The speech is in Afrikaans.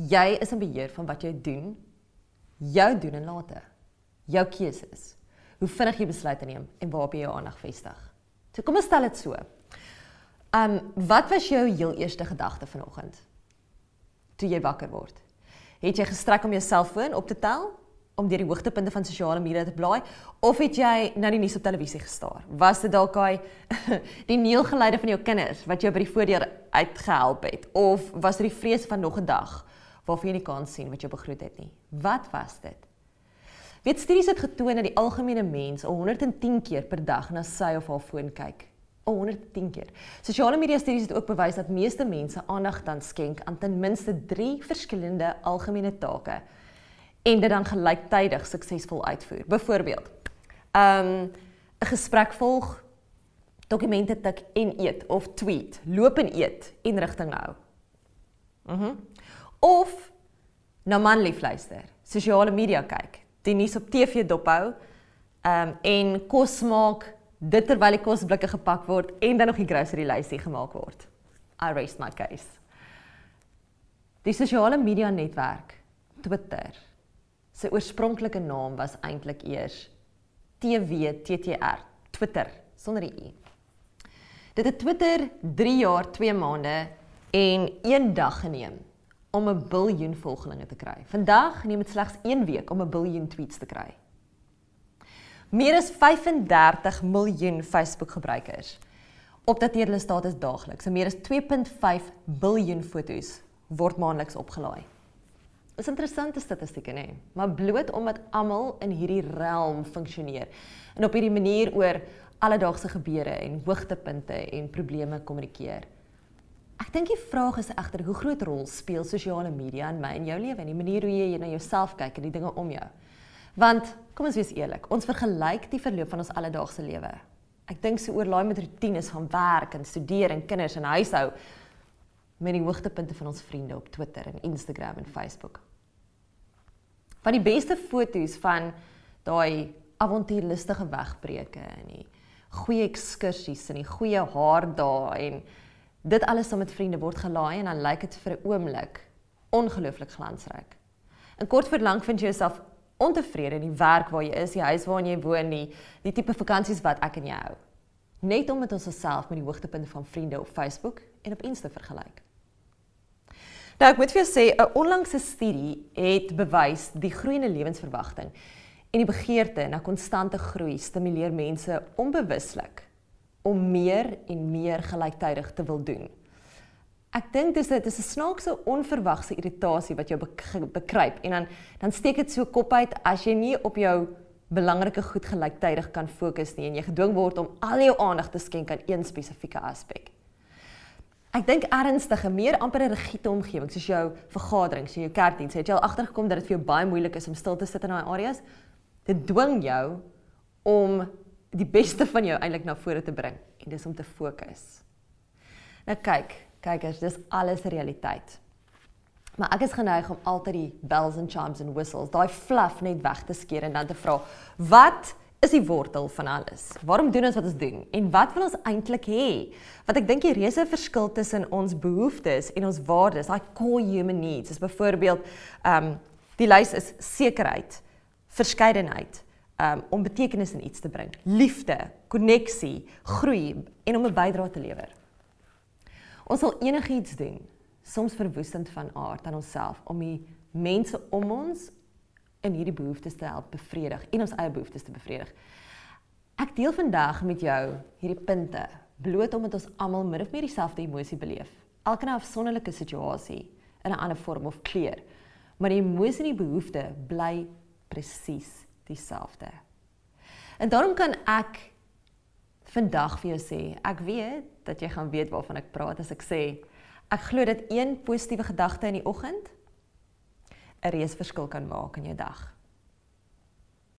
Jy is in beheer van wat jy doen, jou doen en late. Jou keuses. Hoe vinnig jy besluite neem en waarop jy jou aandag vestig. So kom ons stel dit so. Um wat was jou heel eerste gedagte vanoggend? Toe jy wakker word. Het jy gestrek om jou selfoon op te tel om deur die hoogtepunte van sosiale media te blaai of het jy na die nuus op televisie gestaar? Was dit dalk daai die neelgeleide van jou kinders wat jou by die voordeur uitgehelp het of was dit die vrees van nog 'n dag waarvan jy nie kan sien wat jou begroet het nie? Wat was dit? Weet studies het getoon dat die algemene mens 110 keer per dag na sy of haar foon kyk. 110 keer. Sosiale media studies het ook bewys dat meeste mense aandag dan skenk aan ten minste 3 verskillende algemene take en dit dan gelyktydig suksesvol uitvoer. Byvoorbeeld, ehm um, 'n gesprek volg, dokumente tik en eet of tweet, loop en eet en rigting hou. Mhm. Mm of na manlief luister, sosiale media kyk, die nuus op TV dophou, ehm um, en kos maak dit terwyl die kosblikke gepak word en dan nog die grocery lysie gemaak word. I rest my case. Die sosiale media netwerk Twitter sy oorspronklike naam was eintlik eers TWTTR, Twitter sonder die i. Dit het Twitter 3 jaar, 2 maande en 1 dag geneem om 'n biljoen volgelinge te kry. Vandag neem dit slegs 1 week om 'n biljoen tweets te kry. Meer as 35 miljoen Facebook gebruikers opdateer hulle status daagliks. En meer as 2.5 biljoen foto's word maandeliks opgelaai. Dis interessante statistieke nê, maar bloot omdat almal in hierdie realm funksioneer en op hierdie manier oor alledaagse gebeure en hoogtepunte en probleme kommunikeer. Ek dink die vraag is egter hoe groot rol speel sosiale media in my en jou lewe en die manier hoe jy na jouself kyk en die dinge om jou. Want kom ons wees eerlik, ons vergelyk die verloop van ons alledaagse lewe. Ek dink so oorlaai met rotines van werk en studeer en kinders en huishou met die hoogtepunte van ons vriende op Twitter en Instagram en Facebook. Van die beste foto's van daai avontuurlustige wegbreuke en die goeie ekskursies en die goeie haardae en dit alles saam met vriende word gelaai en dan lyk dit vir 'n oomblik ongelooflik glansryk. En kort voor lank vind jy jouself ontevrede in die werk waar jy is, die huis waarin jy woon, die die tipe vakansies wat ek en jy hou. Net om met ons osself met die hoogtepunte van vriende op Facebook en op Insta vergelyk. Nou ek moet vir jou sê 'n onlangse studie het bewys die groeiende lewensverwagting en die begeerte na konstante groei stimuleer mense onbewuslik om meer en meer gelyktydig te wil doen. Ek dink dis dit is 'n snaakse onverwagse irritasie wat jou bekruip en dan dan steek dit so kop uit as jy nie op jou belangrike goed gelyktydig kan fokus nie en jy gedwing word om al jou aandag te skenk aan een spesifieke aspek. Ek dink ernstige, meer amper 'n rigiede omgewing soos jou vergaderings, jou kerkdiens, het jy al agtergekom dat dit vir jou baie moeilik is om stil te sit in daai areas? Dit dwing jou om die beste van jou eintlik na vore te bring en dis om te fokus. Nou kyk, kykers, dis alles realiteit. Maar ek is geneig om altyd die bells and chimes and whistles, daai fluff net weg te skeer en dan te vra, wat is die wortel van alles? Waarom doen ons wat ons doen? En wat wil ons eintlik hê? Wat ek dink die reuse verskil tussen ons behoeftes en ons waardes, daai core human needs, is byvoorbeeld ehm um, die lys is sekerheid, verskeidenheid, um, om betekenis in iets te bring, liefde, koneksie, groei en om 'n bydrae te lewer. Ons sal enigiets doen, soms verwoestend van aard aan onsself om die mense om ons in hierdie behoeftes te help bevredig en ons eie behoeftes te bevredig. Ek deel vandag met jou hierdie punte bloot omdat ons almal min of meer dieselfde emosie beleef. Elke na 'n afsonderlike situasie in 'n ander vorm of kleur, maar die emosie en die behoefte bly presies dieselfde. En daarom kan ek vandag vir jou sê, ek weet dat jy gaan weet waarvan ek praat as ek sê ek glo dat een positiewe gedagte in die oggend 'n reus verskil kan maak in jou dag.